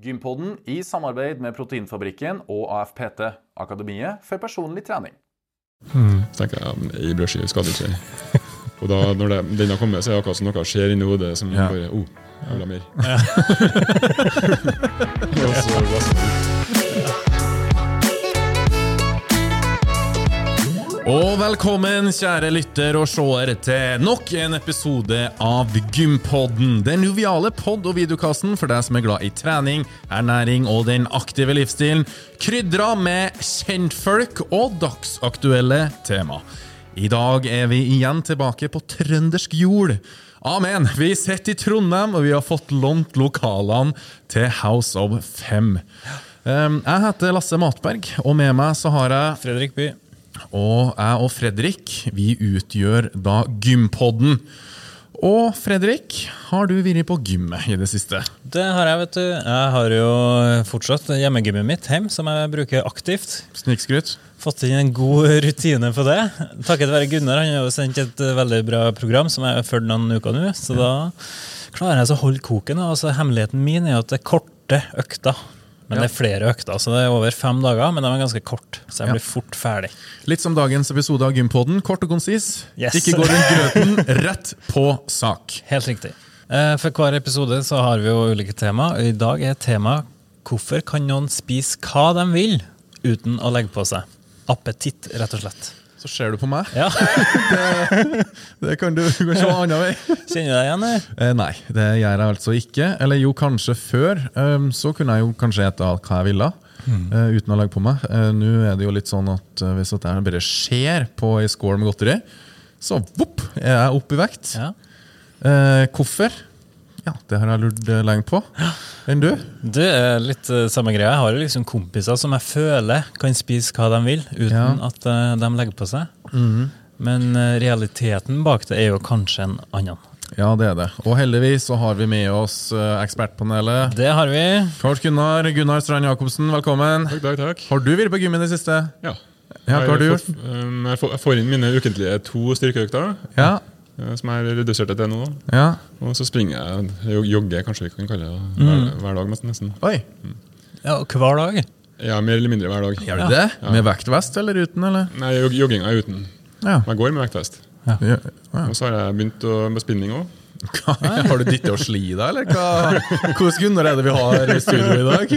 Gympodden i samarbeid med Proteinfabrikken og AFPT, Akademiet for personlig trening. Så tenker jeg ja, ei brødskive skal det ikke. Og da, når det, den har kommet, så er det akkurat som noe skjer inni hodet som Ja. bare oh, jeg vil ha mer. Og Og velkommen, kjære lytter og seer, til nok en episode av Gympodden. Den joviale pod- og videokassen for deg som er glad i trening, ernæring og den aktive livsstilen. Krydra med kjentfolk og dagsaktuelle tema. I dag er vi igjen tilbake på trøndersk jord. Amen! Vi sitter i Trondheim, og vi har fått lånt lokalene til House of Fem. Um, jeg heter Lasse Matberg, og med meg så har jeg Fredrik By. Og jeg og Fredrik vi utgjør da Gympodden. Og Fredrik, har du vært på gymmet i det siste? Det har jeg, vet du. Jeg har jo fortsatt hjemmegymmet mitt hjemme, som jeg bruker aktivt. Snikskryt? Fått inn en god rutine på det. Takket være Gunnar. Han har jo sendt et veldig bra program som jeg har fulgt noen uker nå. Så da klarer jeg å holde koken. Altså, hemmeligheten min er at det er korte økter. Men Ja. det er flere økter, så det er over fem dager, men de er ganske korte. Så jeg Ja. blir fort ferdig. Litt som dagens episode av Gympodden. Kort og konsis. Yes. Ikke gå rundt grøten, rett på sak. Helt riktig. Eh, For hver episode så har vi jo ulike tema. I dag er temaet 'Hvorfor kan noen spise hva de vil uten å legge på seg'? Appetitt, rett og slett. Så ser du på meg. Ja, Det kan du, du kan se annen vei. Kjenner du deg igjen? Eh, nei, det gjør jeg altså ikke. Eller jo, kanskje før. Um, så kunne jeg jo kanskje spise hva jeg ville. eh, uten å legge på meg. Uh, Nå er det jo litt sånn at uh, hvis jeg bare ser på ei skål med godteri, så vopp, er jeg oppe i vekt. Ja. Hvorfor? Ja, det har jeg lurt eh, lenge på. Enn du? Det er litt eh, samme greia. Jeg har jo liksom kompiser som jeg føler kan spise hva de vil, uten Ja. at eh, de legger på seg. Men eh, realiteten bak det er jo kanskje en annen. Ja, det er det. Og heldigvis så har vi med oss eh, ekspertpanelet. Det har vi. Karl Gunnar, Gunnar Strand Jacobsen, velkommen. Takk, takk, takk. Har du vært på gym i det siste? Ja. Ja, hva har du gjort? Jeg får, inn mine ukentlige to styrkeøkter, Ja, eh, som jeg har redusert til nå. ja. Og så springer jeg, jogger, kanskje vi kan kalle det, hver, hver dag nesten. Oi, Ja, og hver dag. Ja, mer eller mindre hver dag. gjør du det? Med vektvest eller uten, eller? Nei, jog- jogginga er uten. Ja. Jeg går med vektvest. Ja. Ja. Og så har jeg begynt å, med spinning òg. Har du dytta og sli deg, eller hva? Hvordan Gunnar er det vi har i studio i dag?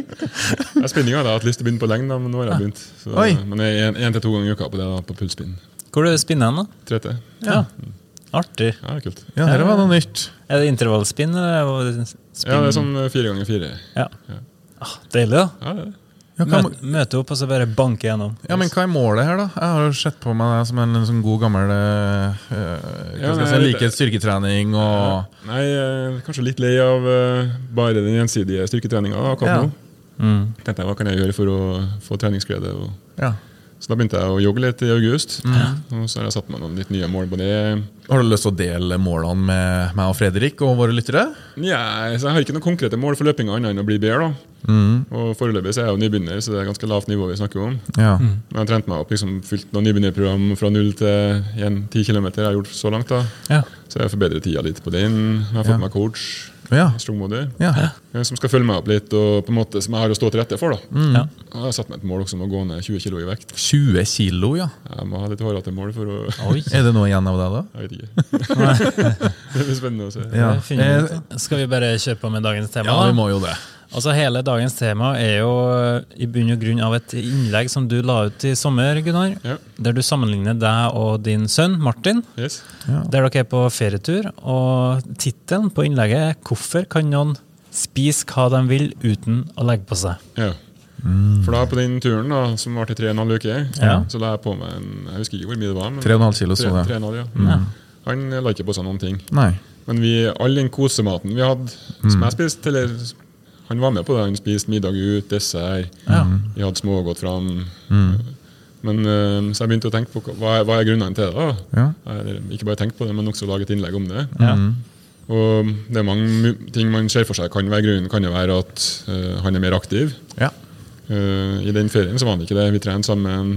Spinning hadde jeg hatt lyst til å begynne på lenge, men nå har jeg begynt. Så, Men er én til to ganger i uka på det da, på pulsspinn. Hvor er du spinner hen, da? 3T. Ja. Artig. Ja, det er kult. Ja, dette var noe nytt. Er det intervallspinn? Er? Ja, det er sånn eh, fire ganger fire. Ja. Ah, deilig, da. Ja, det er. Ja, hva, Møte, møte opp og så bare banke gjennom. ja, men hva er målet her, da? Jeg har jo sett på meg det som en, sånn god gammel eh, Ja, jeg si, like styrketrening og Nei, kanskje litt lei av eh, bare den gjensidige styrketreninga akkurat Ja. nå. Mm. Tenkte jeg, Hva kan jeg gjøre for å få treningsglede? Og, ja. Så da begynte jeg å jogge litt i august. Mm. Og så har jeg satt meg noen litt nye mål på det. Har du lyst til å dele målene med meg og Fredrik og våre lyttere? Ja, så Jeg har ikke noen konkrete mål for løpinga annet enn å bli bedre. da. Mm. Og Foreløpig så er jeg jo nybegynner, så det er ganske lavt nivå vi snakker om. Ja. Men jeg har trent meg opp, liksom fylt noen nybegynnerprogram fra null til igjen, 10 km. Jeg har gjort så langt da. Ja. Så jeg forbedrer tida litt på den. Jeg har fått Ja. meg coach, Ja. Strongmodi, ja. eh, som skal følge meg opp litt, og på en måte som jeg har å stå til rette for. da. Mm. Ja. Jeg har satt meg et mål også om å gå ned 20 kg i vekt. 20 kilo, ja. Jeg må ha litt hårete mål for å Oi. Er det noe igjen av det, da? Jeg vet ikke. det blir spennende å se. Ja. Eh. Skal vi bare kjøre på med dagens tema? Ja, vi må jo det. Altså Hele dagens tema er jo eh, i bunn og grunn av et innlegg som du la ut i sommer, Gunnar. Ja. Der du sammenligner deg og din sønn Martin. Yes. Der dere er på ferietur. Og tittelen på innlegget er 'Hvorfor kan noen spise hva de vil uten å legge på seg'? Ja. For da på den turen, da, som varte i tre og en halv uke, Ja. så la jeg på meg en Jeg husker ikke hvor mye det var. men 3,5 kilo, så tre- det. og en halv, ja. Mm. Han la ikke på seg noen ting. Nei. Men vi, all den kosematen vi hadde, som jeg spiste eller Han var med på det. Han spiste middag ut, dessert. Ja. Vi hadde smågodt fram. Men eh, Så jeg begynte å tenke på hva- hva er, hva er grunnene til det. da? Ja. Ikke bare tenkt på det, men også lage et innlegg om det. Ja. Og det er mange ting man ser for seg kan være grunnen. Kan jo være at uh, han er mer aktiv. Ja. Uh, I den ferien så var han ikke det. Vi trente sammen.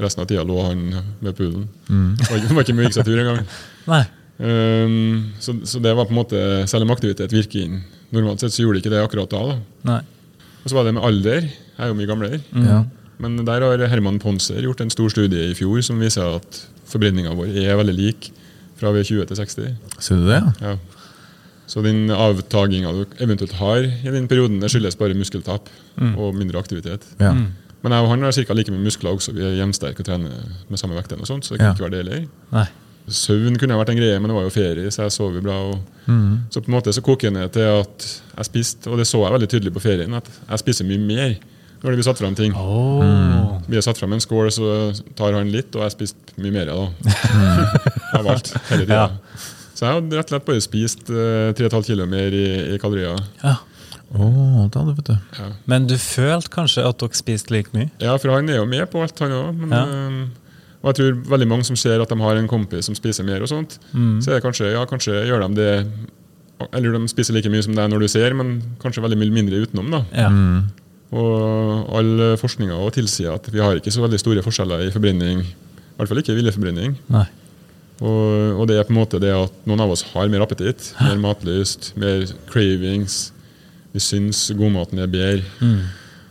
Resten av tida lå han ved poolen. Ikke- det var ikke mye gikk seg tur engang. Nei. Um, så, så det var på en måte Selv om aktivitet virker inn Normalt sett så gjorde de ikke det akkurat da. da. Nei. Og så var det med alder. Jeg er jo mye gamlere. Ja. Men der har Herman Ponser gjort en stor studie i fjor som viser at forbrenninga vår er veldig lik fra vi er 20 til 60. Ser du det? ja? Så den avtaginga du eventuelt har i den perioden, det skyldes bare muskeltap og mindre aktivitet. Ja. Men jeg og han har ca. like mye muskler også. Vi er jevnsterke og trener med samme vekt. og sånt, så det kan Ja. ikke være det heller. Nei. Søvn kunne vært en greie, men det var jo ferie, så jeg sov jo bra. Og, Så på en måte så koker det ned til at jeg spiste, og det så jeg veldig tydelig på ferien, at jeg spiser mye mer når det blir satt fram ting. Åh. Vi har satt fram en skål, så tar han litt, og jeg spiste mye mer da. Av alt. Hele tida. Ja. Så jeg har rett og slett bare spist eh, 3,5 kilo mer i, i kalorier. Ja. Oh, det hadde, vet du. Men du følte kanskje at dere spiste like mye? Ja, for han er jo med på alt, han òg. Men Ja. eh, og jeg tror veldig mange som ser at de har en kompis som spiser mer, og sånt, Mm. så er det kanskje, ja, kanskje gjør de det Eller de spiser like mye som deg når du ser, men kanskje veldig mye mindre utenom. da. Ja. Og all forskninga tilsier at vi har ikke så veldig store forskjeller i forbrenning. I hvert fall ikke viljeforbrenning. Nei. Og, og det er på en måte det at noen av oss har mer appetitt, mer matlyst, mer cravings. Vi syns godmaten er bedre. Mm.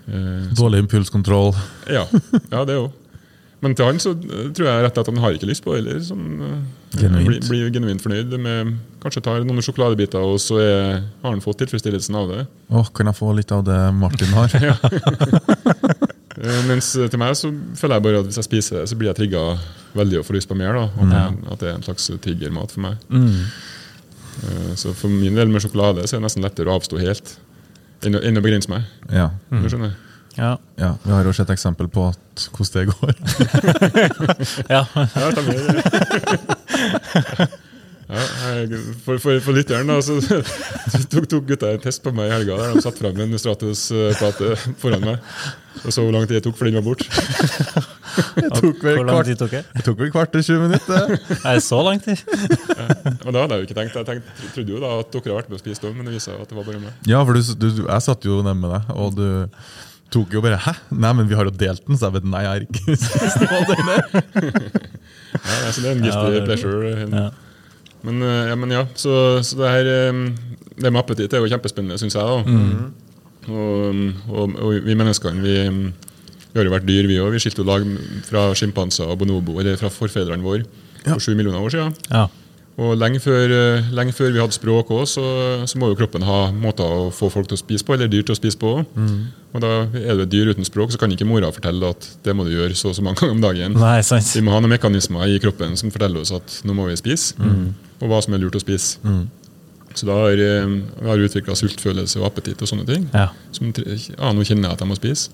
Eh, Dårlig impulskontroll. ja, ja, det òg. Men til han så eh, tror jeg rett og slett at han har ikke lyst på det heller. Sånn, Genuint. Blir, blir genuint fornøyd. Med, kanskje tar noen sjokoladebiter, og så er, har han fått tilfredsstillelsen av det. Åh, kan jeg få litt av det Martin har? Eh, mens til meg så føler jeg bare at hvis jeg spiser det, så blir jeg trigga veldig og får lyst på mer. da, At, det- at det er en slags triggermat for meg. Mm. Eh, Så for min del med sjokolade så er det nesten lettere å avstå helt enn å, enn å begrense meg. Ja. Du skjønner? Ja. ja. Vi har jo sett eksempel på at, hvordan det går. ja. Ja. Ja, jeg, for, for, for lytteren da, så tok, tok gutta en test på meg i helga der de satte fram en Stratos-plate foran meg. Og så hvor lang tid det tok før den var borte. Hvor lang tid tok det? Det tok vel kvart til 20 minutter. Nei, så lang tid? Men da hadde jeg jo ikke tenkt. Jeg tenkte, trodde jo da at dere hadde vært med og spist òg, men det viser seg at det var bare meg. Ja, for du, du, du- jeg satt jo nede med deg, og du tok jo bare 'hæ? Nei, men vi har jo delt den', så jeg vet nei, jeg har ikke spist. Ja, altså, det er en giftig Ja, er- pleasure. Ja. Men, eh, ja, men ja, så, så det her eh, Det med appetitt er jo kjempespennende, syns jeg. da. Mm. Og, og, og vi menneskene vi, vi har jo vært dyr, vi òg. Vi skilte jo lag fra sjimpanser og bonobo, eller fra forfedrene våre, for sju millioner år siden. Ja. Og lenge før, eh, lenge før vi hadde språk òg, så, så må jo kroppen ha måter å få folk til å spise på, eller dyr til å spise på. Og da er du et dyr uten språk, så kan ikke mora fortelle at det må du gjøre så og så mange ganger om dagen. Nei, sant. Vi må ha noen mekanismer i kroppen som forteller oss at nå må vi spise, og hva som er lurt å spise. Så da har eh, vi har utvikla sultfølelse og appetitt og sånne ting. Ja. Som, ja, nå kjenner jeg at jeg må spise.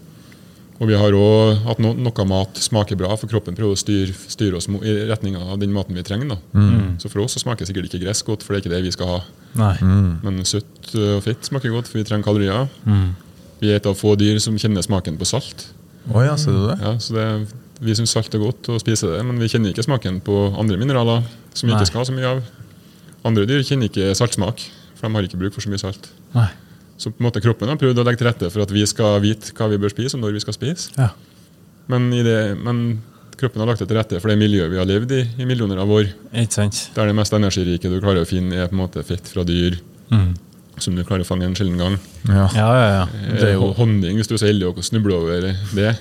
Og vi har òg at no, noe mat smaker bra, for kroppen prøver å styre, styr oss i retning av den maten vi trenger. Da. Så for oss så smaker sikkert ikke gress godt, for det er ikke det vi skal ha. Nei. Men søtt eh, og fett smaker godt, for vi trenger kalorier. Vi er et av få dyr som kjenner smaken på salt. Oh, ja, ser du det? Ja, så det, Vi syns salt er godt og spiser det, men vi kjenner ikke smaken på andre mineraler som vi Nei. ikke skal ha så mye av. Andre dyr kjenner ikke saltsmak, for de har ikke bruk for så mye salt. Nei. Så på en måte kroppen har prøvd å legge til rette for at vi skal vite hva vi bør spise, og når vi skal spise. Ja. Men, i det, men kroppen har lagt det til rette for det miljøet vi har levd i i millioner av år. Ikke sant? Der det mest energirike du klarer å finne, er på en måte fett fra dyr som du klarer å fange en sjelden gang. Ja. Ja, ja, ja. Det er jo- Eh, Honning, hvis du er så heldig å snuble over det.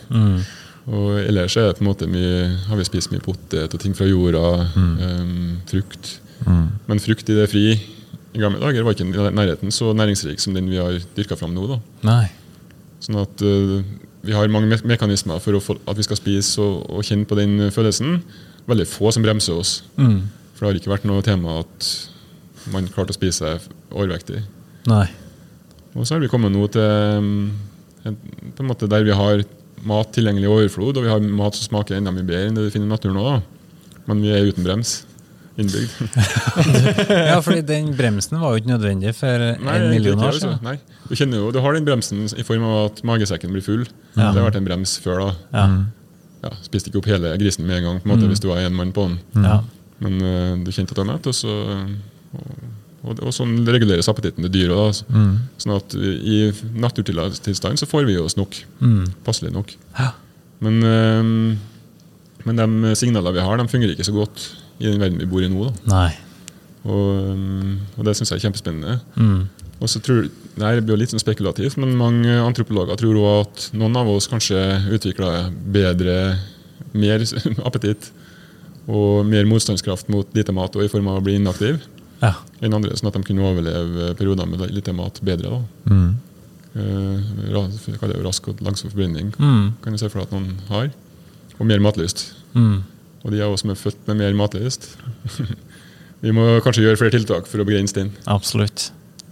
Og ellers er det på en måte mye, har vi spist mye potet og ting fra jorda. em, frukt. Men frukt i det fri i gamle dager var ikke i nærheten så næringsrik som den vi har dyrka fram nå. da. Nei. Sånn at uh, vi har mange me mekanismer for få, at vi skal spise og, og kjenne på den følelsen. Veldig få som bremser oss. For det har ikke vært noe tema at man klarte å spise seg overvektig. Nei. Og så har vi kommet nå til um, på en måte der vi har mat tilgjengelig i overflod, og vi har mat som smaker enda mye bedre enn det du finner i naturen da. Men vi er uten brems. Innbygd. Ja, fordi den bremsen var jo ikke nødvendig for en million år siden. Nei. Du kjenner jo, du har den bremsen i form av at magesekken blir full. Ja. Det har vært en brems før. da. Ja. Ja, Spiste ikke opp hele grisen med en gang på en måte, hvis du var en mann på den. Ja. Men uh, du kjente at du var mett, og så og, og, og sånn reguleres appetitten til dyret. Altså. Mm. Sånn at i naturtilstand så får vi oss nok. Passelig nok. Ja. Men, uh, men de signalene vi har, de fungerer ikke så godt i den verden vi bor i nå. Og, um, og det syns jeg er kjempespennende. Mm. Og så tror det blir jo litt sånn spekulativt, men mange antropologer tror også at noen av oss kanskje utvikler bedre, mer appetitt og mer motstandskraft mot lite mat og i form av å bli inaktiv Ja. enn andre, sånn at de kunne overleve perioder med lite mat bedre. da. Mm. Eh, jo rask og langsom forbrenning, Mm. kan du se for deg at noen har. Og mer matlyst. Mm. Og de av oss som er født med mer matlyst, vi må kanskje gjøre flere tiltak for å begrense den. Absolutt.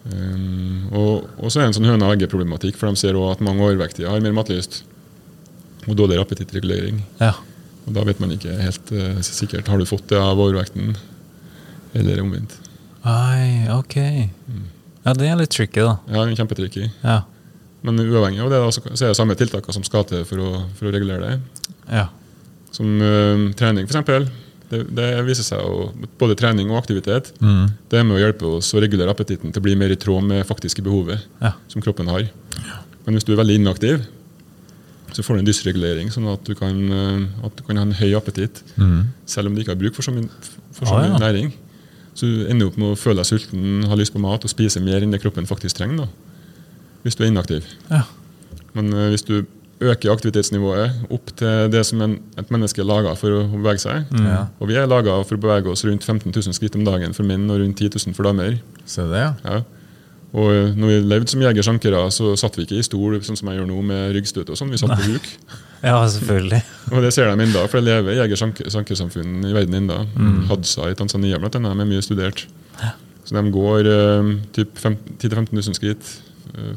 Um, og, så er det en sånn høna og egget-problematikk, for de ser også at mange overvektige har mer matlyst og dårligere appetittregulering. Ja. Og da vet man ikke helt uh, sikkert har du fått det av overvekten, eller omvendt. Ai, ok. Ja, det er litt tricky, da. Ja, kjempetricky. Ja. Men uavhengig av det, da, så er det samme tiltakene som skal til for å, for å regulere det. Ja. Som uh, trening, f.eks. Det, det viser seg å Både trening og aktivitet Mm. det er med å hjelpe oss å regulere appetitten til å bli mer i tråd med faktiske behovet Ja. som kroppen har. Men hvis du er veldig inaktiv, så får du en dysregulering, sånn at du kan, eh, at du kan ha en høy appetitt Mm. selv om du ikke har bruk for så mye, for så Ah, ja. næring. Så du ender opp med å føle deg sulten, ha lyst på mat og spise mer enn det kroppen faktisk trenger. Da, hvis du er inaktiv. Ja. Men uh, hvis du øker aktivitetsnivået opp til det som en, et menneske er laga for å bevege seg Ja. Og vi er laga for å bevege oss rundt 15 000 skritt om dagen for menn og rundt 10 000 for damer. Se det, ja. Ja. Og eh, når vi levde som jeger-sjankere, så satt vi ikke i stol sånn som jeg gjør nå, med ryggstøt og sånn. Vi satt på huk. ja, selvfølgelig. Og det ser de ennå, for det lever jeger-sjankersamfunn i verden ennå. Mm. Hadsa i Tanzania blant annet, er mye studert. Så de går uh, typ 10 000-15 000 skritt, eh,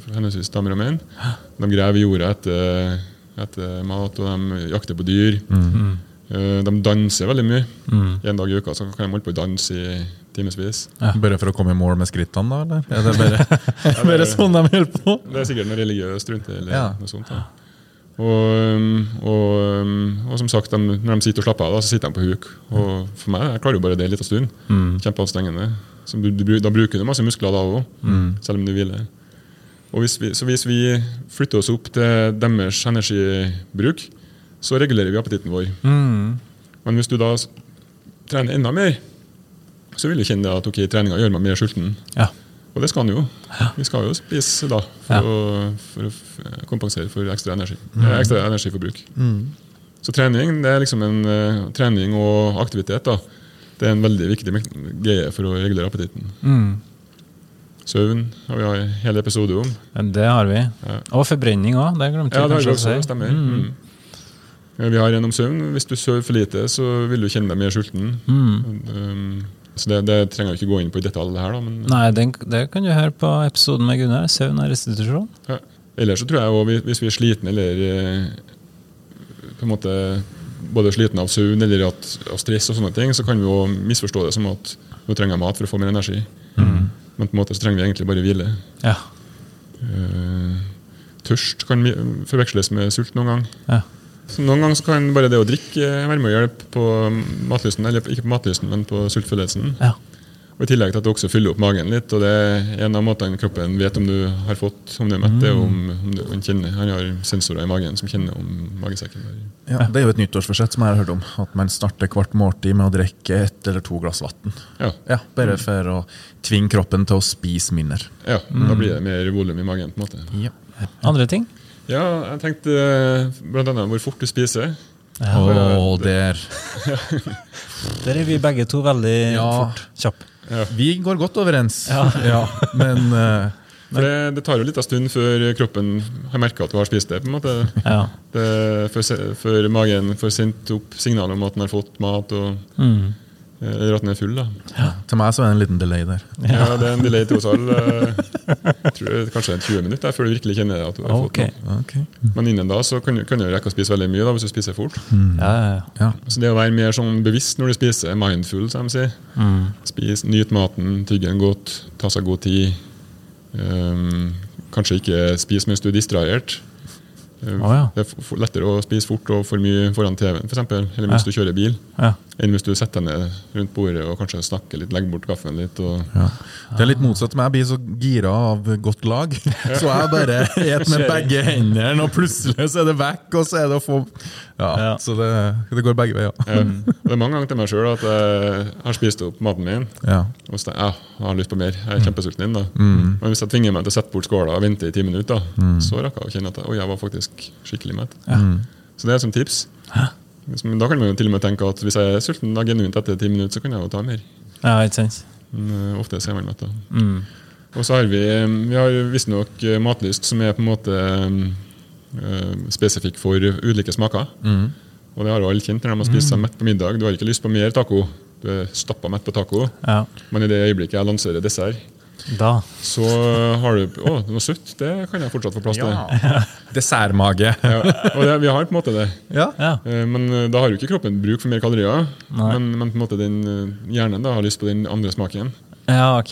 for henholdsvis damer og menn. De graver jorda etter, etter mat, og de jakter på dyr. Mm. -hmm. de danser veldig mye. Mm. En dag i uka så kan de holde på å danse i timevis. Bare for å komme i mål med skrittene, da? eller? Er det bare, er det bare sånn de holder på? Det er sikkert noe religiøst rundt det. eller Ja. noe sånt. Da. Og, um, og, um, og som sagt, de, når de sitter og slapper av, da, så sitter de på huk. Og for meg, jeg klarer jo bare det en liten stund. Kjempeanstrengende. Så du, du, da bruker du masse muskler da òg, selv om du hviler. Hvis vi, så hvis vi flytter oss opp til deres energibruk, så regulerer vi appetitten vår. Mm. Men hvis du da trener enda mer, så vil du kjenne at ok, treninga gjør meg mer sulten. Ja. Og det skal han jo. Vi skal jo spise da, for, Ja. å, for å kompensere for ekstra, energi, mm. ekstra energiforbruk. Så trening det er liksom en eh, trening og aktivitet. da, Det er en veldig viktig greie for å regulere appetitten. Mm. Søvn har vi har hele episode om. Det har vi. Ja. Og forbrenning òg. Det glemte Ja, vi det har vi også, å si. stemmer. Mm. Eh, Vi har en om søvn. Hvis du sover for lite, så vil du kjenne deg mer sulten. Mm. Um, så det, det trenger jeg ikke gå inn på i detalj her, da, men Nei, den, det kan du høre på episoden med Gunnar. Søvn og restitusjon. Ja. Ellers så tror jeg også, hvis vi er slitne eller eh, på en måte både slitne av søvn eller av stress, og sånne ting, så kan vi jo misforstå det som at nå trenger jeg mat for å få mer energi. Men på en måte så trenger vi egentlig bare hvile. Ja. Eh, tørst kan forveksles med sult noen gang. ja. Så noen ganger kan bare det å drikke være med å hjelpe på matlysten, eller ikke på matlysten, men på sultfølelsen. ja. Og I tillegg til at det også fyller opp magen litt. og det er En av måtene kroppen vet om du har fått, om du er mett, det er om, om du, han, kjenner, han har sensorer i magen som kjenner om magesekken. Ja, det er jo et nyttårsforsett som jeg har hørt om. At man starter hvert måltid med å drikke ett eller to glass vann. Ja, Ja, bare for å tvinge kroppen til å spise mindre. ja Da blir det mer volum i magen. på en måte. Ja. Andre ting? Ja, jeg tenkte bl.a. blant annet hvor fort du spiser. Og der Der er vi begge to veldig Ja. fort. Vi går godt overens. Ja. men uh, For det, det tar jo litt av stund før kroppen har merka at du har spist det. på en måte. Ja. Det, før, før magen får sendt opp signal om at den har fått mat, og, Mm. Eller at den er full. da. til meg så er det en liten delay der. Ja, Det er en delay til oss alle. eh, Jeg tror det kanskje en 20 minutter før du virkelig kjenner at du har fått noe. Okay. Men innen da så kan du, kan du rekke å spise veldig mye da, hvis du spiser fort. Mm. ja, ja. Ja. Så det å være mer sånn bevisst når du spiser, mindful, som de sier. Mm. Spis, Nyt maten, tygge den godt, ta seg god tid. Um, kanskje ikke spise mens du er distrahert. Å, ja. Det er lettere å spise fort og for mye foran TV-en, for eksempel, hvis ja. du kjører bil, ja. enn hvis du setter deg ned rundt bordet og kanskje snakker litt, legger bort kaffen litt. Og, Ja. Det er litt motsatt med jeg blir så gira av godt lag. Så jeg bare et med begge hendene, og plutselig så er det vekk, og så er det å få Ja, Ja. Så det, det går begge veier. Det er mange ganger til meg sjøl at jeg har spist opp maten min. Ja. Og så jeg, ja, jeg har lyst på mer. Jeg er kjempesulten. inn, da. Men hvis jeg tvinger meg til å sette bort skåla og vente i ti minutter, da, så rekker jeg å kjenne at jeg, jeg var faktisk skikkelig mett. Så det er som tips. Hæ? da kan man jo til og med tenke at hvis jeg er sulten da genuint etter ti minutter, så kan jeg jo ta mer. Ja, ikke sant? Men eh, ofte er man mett. da. Og så har vi vi har visstnok eh, matlyst som er på en måte spesifikk for ulike smaker. Og det har jo alle kjent når de har spist seg mett på middag. Du har ikke lyst på mer taco. Du er stappa mett på taco. Ja. Men i det øyeblikket jeg lanserer dessert, Da. så har du Å, noe søtt. Det kan jeg fortsatt få plass til. Dessertmage. Ja. Og det, vi har på en måte det. Ja. Ja. Eh, Men eh, da har jo ikke kroppen bruk for mer kalorier. Men, men på en måte den eh, hjernen da har lyst på den andre smaken. ja, ok.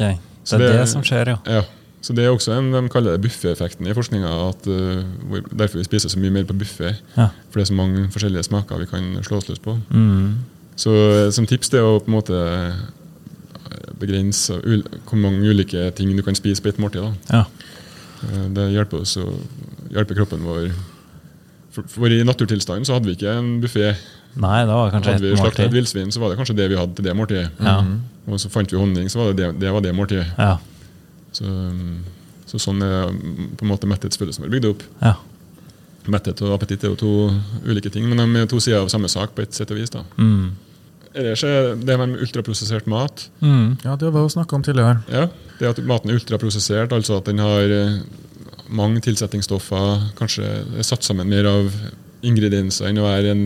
Det er det- det som skjer, jo. Ja, så Det er også en, De kaller det buffeeffekten i forskninga. uh, Derfor vi spiser så mye mer på buffé. Ja. For det er så mange forskjellige smaker vi kan slå oss løs på. Mm. Så eh, som tips det er å på en måte eh, begrense hvor mange ulike ting du kan spise på ett måltid. da. Ja. Uh, Det hjelper oss å hjelpe kroppen vår. For, for I naturtilstanden så hadde vi ikke en buffé. Nei, det var kanskje Hadde vi slaktet slakta et villsvin, så var det kanskje det vi hadde til det måltidet. Ja. Og så fant vi honning, så var det det, det, var det måltidet. Ja. Så, um, så sånn er mm, på en måte metthetsfølelsen vår bygd opp. Ja. Metthet og appetitt er jo to ulike ting, men de er to sider av samme sak på et sett og vis. da. Mm. Ellers er det med ultraprosessert mat Mm. ja, det var jo snakka om tidligere. ja, det at maten er ultraprosessert, altså at den har eh, mange tilsetningsstoffer, kanskje er satt sammen mer av ingredienser enn å være en,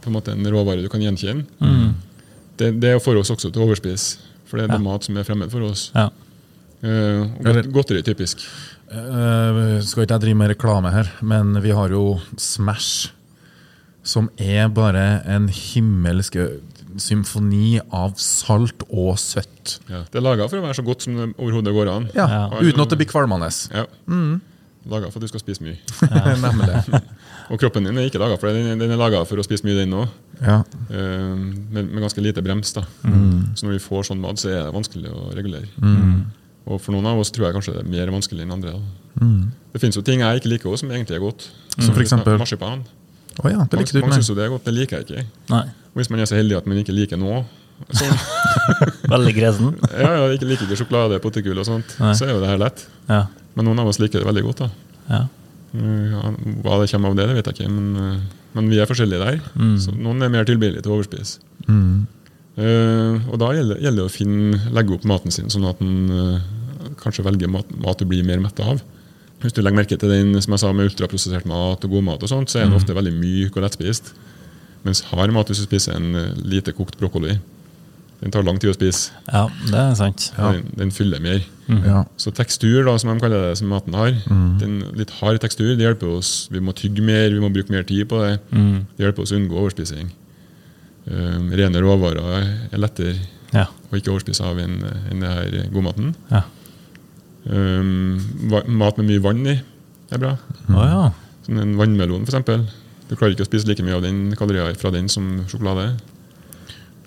på en, måte en råvare du kan gjenkjenne. Mm. Det, det får oss også til å overspise, for det er Ja. mat som er fremmed for oss. Ja. Eh, godt, godteri typisk. Uh, skal ikke jeg drive med reklame her, men vi har jo Smash, som er bare en himmelsk symfoni av salt og søtt. Ja. Det er laga for å være så godt som det overhodet går an. Ja, Ja. Uten at det blir kvalmende. Ja. Laga for at du skal spise mye. Nemlig. Og kroppen din er ikke laga for det. Den, den er laga for å spise mye, den òg. Ja. med, med ganske lite brems. da. Så når vi får sånn mat, så er det vanskelig å regulere. Og for noen av oss tror jeg kanskje det er mer vanskelig enn andre. da. Det finnes jo ting jeg ikke liker også, som egentlig er godt. Som for eksempel? Marsipan. Oh, ja, det liker du Mange ikke syns jo det er godt, det liker jeg ikke. Nei. Og hvis man er så heldig at man ikke liker noe, så, Veldig gresen. ja, ja, ikke liker ikke sjokolade, potetgull og sånt, Nei. så er jo det her lett. Ja. Men noen av oss liker det veldig godt. da. Ja. Ja, hva det kommer av det, det vet jeg ikke, men, uh, men vi er forskjellige der. Så noen er mer tilbøyelige til å overspise. Uh, og da gjelder, gjelder det å finne, legge opp maten sin sånn at en uh, kanskje velger mat, mat du blir mer mett av. Hvis du legger merke til den som jeg sa med ultraprosessert mat og god mat, og sånt, så er den ofte veldig myk og lettspist. Mens hard mat, hvis du spiser en uh, lite kokt brokkoli, den tar lang tid å spise. ja, det er sant. Den, den fyller mer. Ja. Så tekstur, da, som de kaller det, som maten har, den litt hard tekstur, det hjelper oss. Vi må tygge mer, vi må bruke mer tid på det. Det hjelper oss å unngå overspising. Um, rene råvarer er lettere Ja. å ikke overspise av enn en det her godmaten. Ja. Um, va- mat med mye vann i er bra. Oh, ja. Som en vannmelon, f.eks. Du klarer ikke å spise like mye av den kalorier fra den som sjokolade.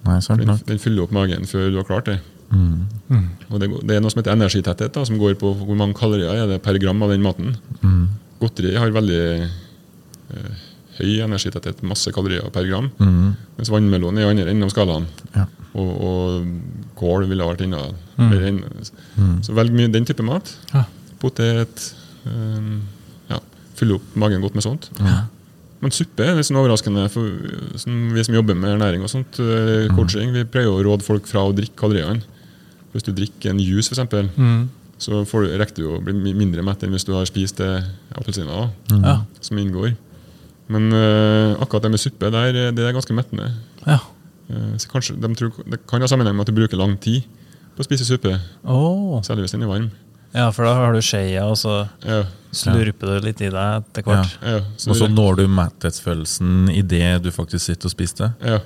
Nei, sant Den, den fyller opp magen før du har klart det. Og det, det er noe som heter energitetthet, da, som går på hvor mange kalorier er det per gram av den maten. Godteri har veldig eh, høy energitetthet, masse kalorier per gram. Mens vannmelon er i andre enden av skalaen. Ja. Og, og kål ville vært enda Mm. enn Så velg mye den type mat. Ja. Potet. um, ja, Fylle opp magen godt med sånt. Men suppe er litt sånn overraskende for sånn, vi som jobber med ernæring og sånt, eh, coaching. Vi prøver å råde folk fra å drikke kaloriene. Hvis du drikker en juice, f.eks., Mm. så får du, rekker du å bli mindre mett enn hvis du har spist eh, appelsiner mm. Som inngår. Men uh, akkurat det med suppe, der, eh, det er ganske mettende. ja. Uh, så kanskje, de tror, det kan ha sammenheng med at du bruker lang tid på å spise suppe, Oh. særlig hvis den er varm. ja, for da har du skeia, og så Ja, slurper du litt i deg etter hvert. ja, så Og så når du metthetsfølelsen det du faktisk sitter og spiser det. ja.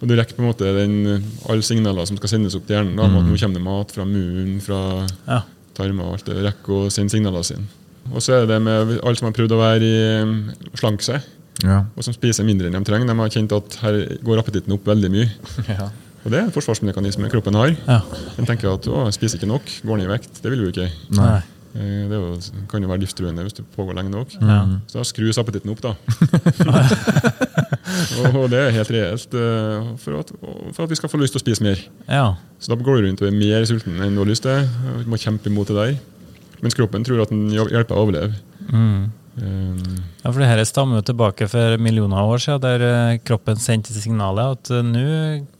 Og du rekker på en måte den, alle signaler som skal sendes opp til hjernen. Da, mm. at Nå kommer det mat fra munnen, fra Ja. tarmer og alt det. Rekker å sende signaler sine. Og så er det det med alle som har prøvd å være i um, slank seg, Ja. og som spiser mindre enn de trenger. De har kjent at her går appetitten opp veldig mye. Og det er en forsvarsmekanisme kroppen har. Ja. Den tenker at å, jeg spiser ikke nok, går ned i vekt. Det vil du ikke. Nei. Eh, Det jo, kan jo være livstruende hvis det pågår lenge nok. Ja. Så da skrus appetitten opp, da. Og, det er helt reelt eh, for at, for at vi skal få lyst til å spise mer. Ja. Så da går du rundt og er mer sulten enn du har lyst til. Du må kjempe imot det der. Mens kroppen tror at den hjelper å overleve. Mm. Um, Ja, for det her stammer jo tilbake for millioner av år siden, der eh, kroppen sendte signalet at eh, nå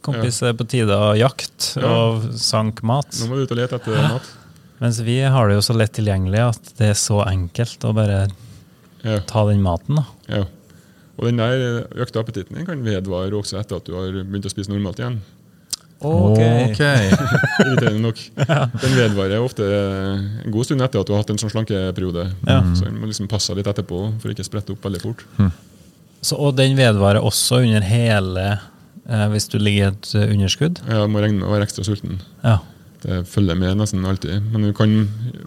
kompis er på tide å jakte Ja. og sank mat. nå må du ut og lete etter mat. Mens vi har det jo så lett tilgjengelig at det er så enkelt å bare Ja, ta den maten. da. ja. Og den der økte appetitten kan vedvare også etter at du har begynt å spise normalt igjen. Ok. Irriterende nok. Den vedvarer ofte en god stund etter at du har hatt en sånn slankeperiode. Ja. Så den må liksom passe litt etterpå for ikke å sprette opp veldig fort. Så, og den vedvarer også under hele eh, hvis du ligger i et underskudd? Ja, du må regne med å være ekstra sulten. Ja. Det følger med nesten alltid. Men du kan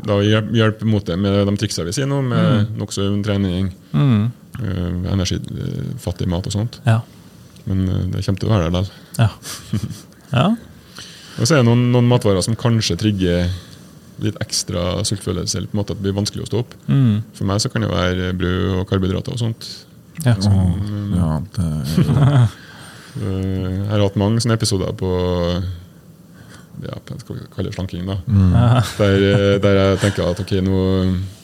da hjelpe mot det med de triksene vi sier nå, med nokså jevn trening, Mm. øh, energifattig mat og sånt. Ja. Men det kommer til å være der likevel. Ja. ja. Og så er det noen, noen matvarer som kanskje trigger litt ekstra sultfølelse, eller på en måte at det blir vanskelig å stå opp. Mm. For meg så kan det være brød og karbohydrater og sånt. ja. Ja, det Øh, Jeg har hatt mange sånne episoder på ja, skal vi kalle det slanking, da. Mm. Der, eh, der jeg tenker at ok, nå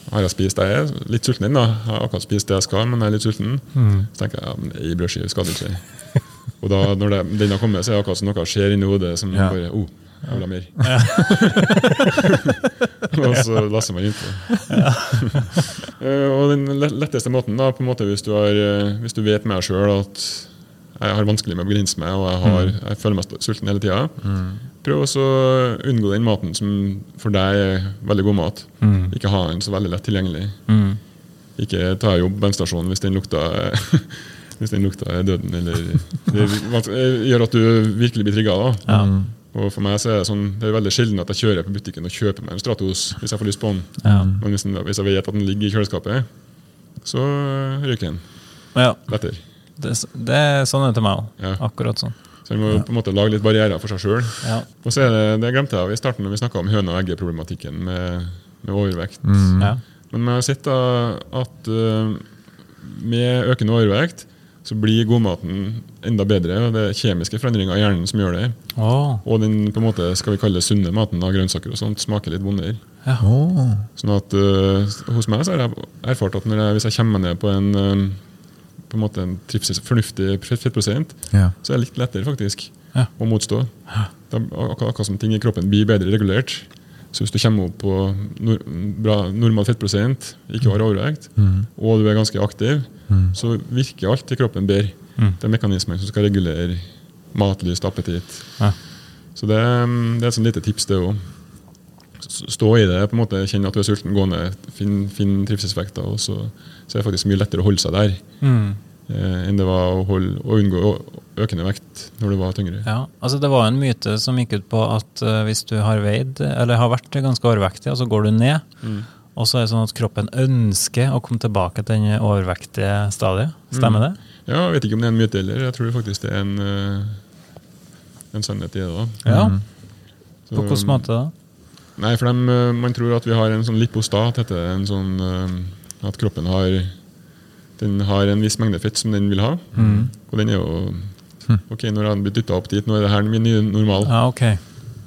har jeg spist Jeg er litt sulten inn, da. Jeg har akkurat spist det jeg skal, men jeg er litt sulten. Mm. Så tenker jeg ja, men ei brødskive skal det ikke. Og da, når det, den har kommet, så er det akkurat som noe skjer inni hodet som Ja. bare oh, jeg vil ha mer. og så lasser man innpå. Ja. og den letteste måten, da, på en måte hvis du, har, eh, hvis du vet med deg sjøl at jeg har vanskelig med å begrense meg, og jeg, har, jeg føler meg sulten hele tida, prøv også å unngå den maten som for deg er veldig god mat. Mm. Ikke ha den så veldig lett tilgjengelig. Mm. Ikke ta jobb bensinstasjonen hvis den lukta hvis den lukta er døden, eller det gjør at du virkelig blir trigga. Ja. Og for meg så er det sånn, det er veldig sjelden at jeg kjører på butikken og kjøper meg en Stratos hvis jeg får lyst på den. Ja. Men hvis, den, hvis jeg vet at den ligger i kjøleskapet, så ryker den ja. lettere. Det, det er sånn er det til meg òg. Ja. Akkurat sånn. Så en må på en måte lage litt barrierer for seg sjøl. Ja. Og så er det, det glemte jeg i starten når vi snakka om høne- og eggeproblematikken med, med overvekt. Ja. Men vi har sett at uh, med økende overvekt så blir godmaten enda bedre. og Det er kjemiske forandringer i hjernen som gjør det. Oh. Og den på en måte, skal vi kalle det sunne maten av grønnsaker og sånt, smaker litt vondere. Åh. Sånn at uh, Hos meg så har jeg erfart at jeg, hvis jeg kommer ned på en, um, på en, måte en trivsels, fornuftig fettprosent, Ja. så er det litt lettere faktisk Ja. å motstå. Da, ak akkurat som ting i kroppen blir bedre regulert. Så hvis du kommer opp på nor bra, normal fettprosent, ikke har overvekt, og du er ganske aktiv, så virker alt i kroppen bedre. Mm. Det er mekanismer som skal regulere matlyst, appetitt. Ja. Så det, det er et sånn lite tips, det òg. Stå i det, på en måte kjenne at du er sulten, gå ned, finn, finn trivselsvekta, og så, så er det faktisk mye lettere å holde seg der Mm. Eh, enn det var å, holde, å unngå økende vekt når du var tyngre. Ja, altså Det var en myte som gikk ut på at eh, hvis du har veid, eller har vært ganske overvektig, og så går du ned, og så er det sånn at kroppen ønsker å komme tilbake til den overvektige stadiet. Stemmer det? Ja, Jeg vet ikke om det er en myte heller. Jeg tror faktisk det er en, eh, en sannhet i det. da. Ja. Så- På hvilken måte da? Nei, for dem, eh, Man tror at vi har en sånn lipostat, heter det. En sånn, at kroppen har den har en viss mengde fett som den vil ha. Og den er jo Ok, når har den blitt dytta opp dit, nå er det her min nye normal. Ah, okay.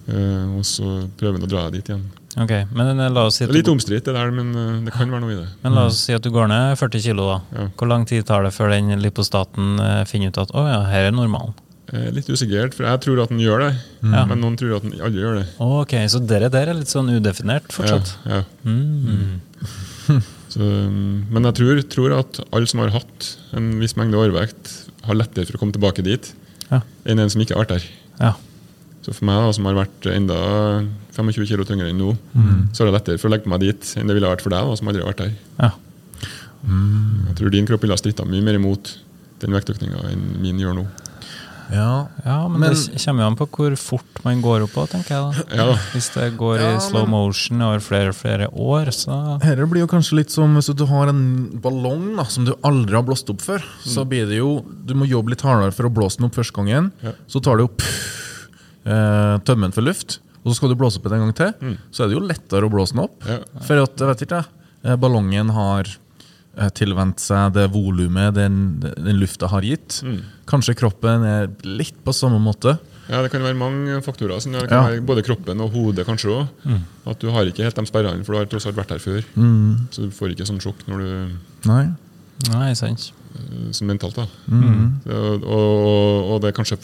uh, og så prøver den å dra dit igjen. Ok, Men eh, la oss si Det er litt omstridt, det der, men eh, det kan være noe i det. men la oss si at du går ned 40 kilo. da. Ja. Hvor lang tid tar det før den lipostaten finner ut at å ja, her er normalen? Litt usikkert, for jeg tror at den gjør det. Ja. Men noen tror at den aldri gjør det. Ok, Så dere der er litt sånn udefinert fortsatt? Ja, ja. Mm. Så, um, men jeg tror, tror at alle som har hatt en viss mengde overvekt, har lettere for å komme tilbake dit Ja. enn en som ikke har vært der. Ja. Så for meg, da, som har vært enda 25 kilo tyngre enn nå, så er det lettere for å legge meg dit enn det ville vært for deg, da, som aldri har vært der. ja. Jeg tror din kropp ville ha stritta mye mer imot den vektøkninga enn min gjør nå. Ja. Ja, men, Men- det kommer jo an på hvor fort man går opp på, tenker jeg da. Ja. Hvis det går Ja, i slow men- motion over flere og flere år, så Dette blir jo kanskje litt som hvis du har en ballong da, som du aldri har blåst opp før. Så blir det jo, Du må jobbe litt hardere for å blåse den opp første gangen. Ja. Så tar du jo eh, tømmen for luft, og så skal du blåse opp den en gang til. Så er det jo lettere å blåse den opp. Ja. For at, jeg vet ikke, jeg, eh, ballongen har tilvent seg det volumet den, den lufta har gitt. Mm. Kanskje kroppen er litt på samme måte. Ja, Det kan være mange faktorer. Sånn, det kan Ja. være både kroppen og hodet kanskje også. At du har ikke helt de sperrene, for du har tross alt vært her før. Så du får ikke sånn sjokk når du, Nei. Nei, sant. Som mentalt. da. Så, og, og, det er kanskje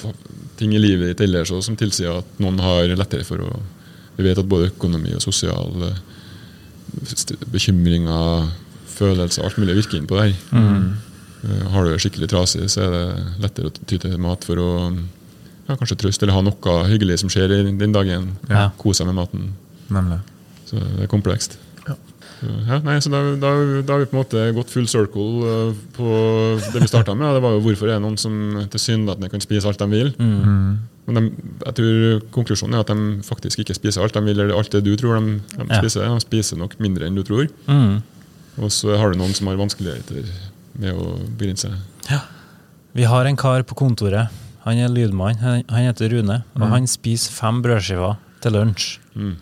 ting i livet ditt ellers som tilsier at noen har lettere for å Vi vet at både økonomi og sosial eh, bekymringer, følelser, alt mulig virker inn på det her. Mm. Har du det skikkelig trasig, så er det lettere å ty til mat for å ja, kanskje trøste eller ha noe hyggelig som skjer i den dagen. Ja. Kose seg med maten. Nemlig. Så det er komplekst. Ja, nei, så da, da, da har vi på en måte gått full circle eh, på det vi starta med. Det var jo hvorfor er det noen som tilsynelatende kan spise alt de vil. Men de, jeg tror konklusjonen er at de faktisk ikke spiser alt de vil, eller alt det du tror de, de Ja. spiser. De spiser nok mindre enn du tror. Mm. Og så har du noen som har vanskeligheter med å begrense. Vi har en kar på kontoret. Han er lydmann. Han heter Rune. Og han spiser fem brødskiver til lunsj. Mm.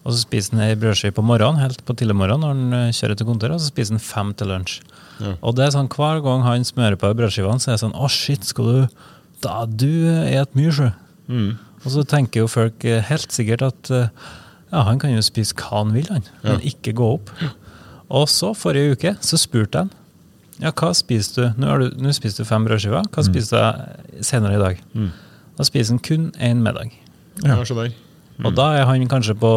Og så spiser han ei brødskive på morgenen, helt på tidlig morgen når han eh, kjører til kontoret, og så spiser han fem til lunsj. Ja. Og det er sånn hver gang han smører på brødskivene, så er det sånn Å, shit, skal du Da du et mye, sjø. Mm. Og så tenker jo folk eh, helt sikkert at eh, ja, han kan jo spise hva han vil, han. Men Ja. ikke gå opp. Og så, forrige uke, så spurte han ja, hva spiser du? Nå, du, nå spiser du fem brødskiver. Hva spiser du senere i dag? Mm. Da spiser han kun én middag. Ja, Ja, mm. Og da er han kanskje på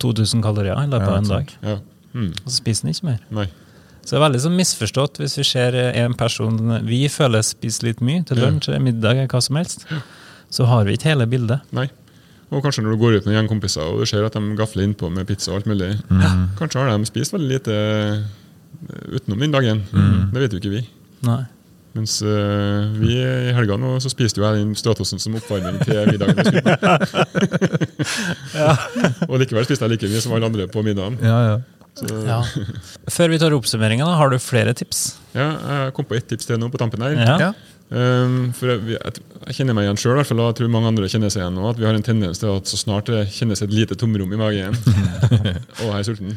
2000 kalorier i løpet av en dag. Ja. Mm. Og så spiser han ikke mer. Nei. Så det er veldig sånn misforstått hvis vi ser en person vi føler spiser litt mye til lunsj, middag eller hva som helst. Så har vi ikke hele bildet. Nei. Og kanskje når du går ut med gjengkompiser gjeng og du ser at de gafler innpå med pizza og alt mulig, kanskje har de spist veldig lite eh, utenom den dagen. Det vet jo ikke vi. Nei. Mens uh, vi i helga nå så spiste jo jeg den Stratosen som oppvarming til middagen. og likevel spiste jeg like mye som alle andre på middagen. Ja, ja. Ja. Før vi tar oppsummeringa, har du flere tips? ja, jeg kom på ett tips til nå på tampen her. Ja. Ja. Um, for jeg, jeg, jeg kjenner meg igjen sjøl, og jeg tror mange andre kjenner seg igjen nå, at vi har en tendens til at så snart det kjennes et lite tomrom i magen Og jeg er sulten.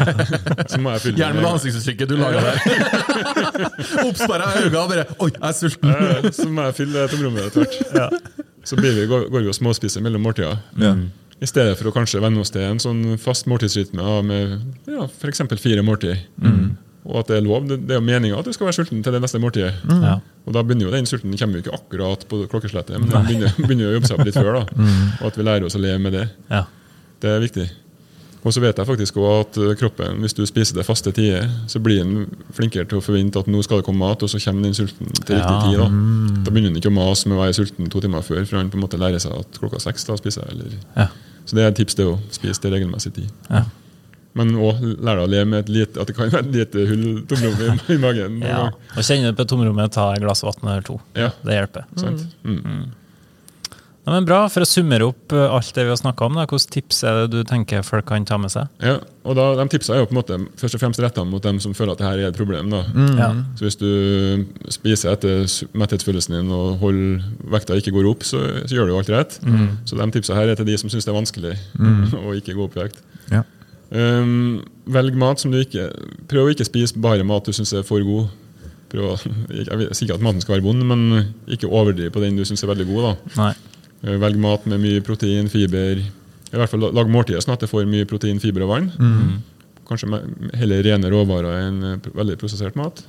så må jeg fylle Gjerne med det ansiktsuttrykket du lager der. Oppsperra øyne og bare Oi, jeg er sulten. Så må jeg fylle det tomrommet etter hvert. Så blir vi, går, går vi og småspiser mellom måltider. Ja. I stedet for å kanskje venne oss til en sånn fast måltidsrytme ja, med ja, f.eks. fire måltid. Og at det er lov. Det, det er jo meninga at du skal være sulten til det neste måltidet. Ja. Og da begynner jo den sulten kommer jo ikke akkurat på klokkeslettet, men den begynner, begynner å jobbe seg opp litt før. da. Og at vi lærer oss å leve med det. Ja. Det er viktig. Og så vet jeg faktisk også at eh, kroppen, hvis du spiser det faste tider, så blir den flinkere til å forvente at nå skal det komme mat, og så kommer den sulten til riktig Ja. tid. Da Da begynner den ikke å mase med å være sulten to timer før, for han på en måte lærer seg at klokka seks da spiser jeg. Eller. Ja. Så det er et tips, det òg. Spis til regelmessig tid. Ja. Men òg lære å leve med et lite, at det kan være et lite hull tomrom i, i magen. ja. Og kjenne på tomrommet, ta et glass vann eller to. Ja. Det hjelper. Sant? Mm. Ja, men bra. For å summere opp eh, alt det vi har snakka om, da, hvilke tips er det du tenker folk kan ta med seg? Ja, og da, De tipsa er jo på en måte først og fremst retta mot dem som føler at det her er et problem. da. Ja. Så Hvis du spiser etter metthetsfølelsen din og holder vekta ikke går opp, så, så gjør du jo alt rett. Så de tipsa her er til de som syns det er vanskelig å ikke gå opp i vekt. Ja. Um, velg mat som du ikke Prøv å ikke spise bare mat du syns er for god. Prøv jeg sier ikke at maten skal være vond, men ikke overdriv på den du syns er veldig god. da. Nei. Eh, Velg mat med mye protein, fiber. I hvert fall lag måltider sånn at det får mye protein, fiber og vann. Kanskje me- heller rene råvarer enn eh, veldig prosessert mat.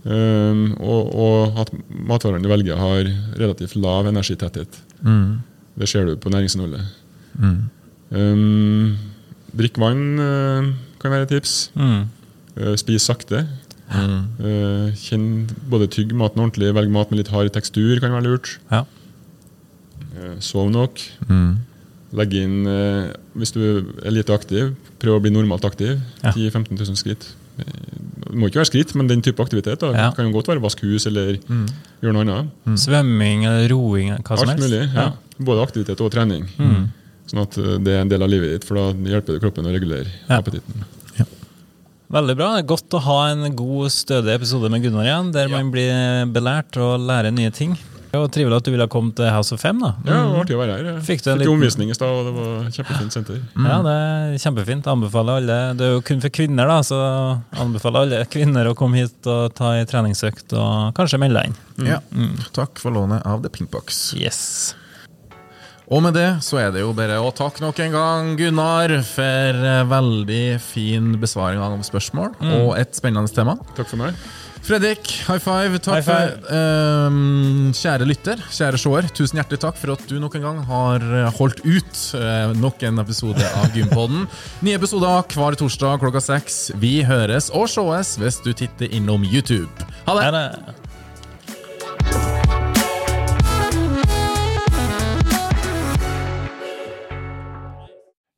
Um, og, og at matvarene du velger, har relativt lav energitetthet. Det ser du på næringsinnholdet. Um, drikk vann eh, kan være et tips. Mm. Eh, spis sakte. Eh, kjenn både tygg maten ordentlig, velg mat med litt hard tekstur kan være lurt. Ja. Sov nok. Legg inn, hvis du er lite aktiv, prøv å bli normalt aktiv. Ja. 10 000-15 000 skritt. Det må ikke være skritt, men den type aktivitet. da. Ja. Det kan jo godt være vaske hus eller gjøre noe annet. Svømming eller roing, Alt mulig. Ja. Både aktivitet og trening. Sånn at eh, det er en del av livet ditt, for da hjelper det kroppen å regulere Ja. appetitten. Veldig bra. Det er godt å ha en god, stødig episode med Gunnar igjen, der man blir belært og lærer nye ting. Det var trivelig at du ville komme til House of Fem. da. Ja, det var artig å være her. Jeg Fikk du en Fikk liten- omvisning i stad, og det var kjempefint senter. Ja, det er kjempefint. Anbefaler alle. Det er jo kun for kvinner, da, så anbefaler alle kvinner å komme hit og ta ei treningsøkt og kanskje melde deg inn. Ja. Takk for lånet av The Pinkbox. Yes. Og med det så er det jo bare å takke nok en gang Gunnar for eh, veldig fin besvaring av spørsmål og et spennende tema. Takk for meg. Fredrik, high five. Takk High five. for um, Kjære lytter, kjære seer, tusen hjertelig takk for at du nok en gang har eh, holdt ut uh, nok en episode av Gympodden. Nye episoder hver torsdag klokka seks. Vi høres og sees hvis du titter innom YouTube. Ha det! Ha er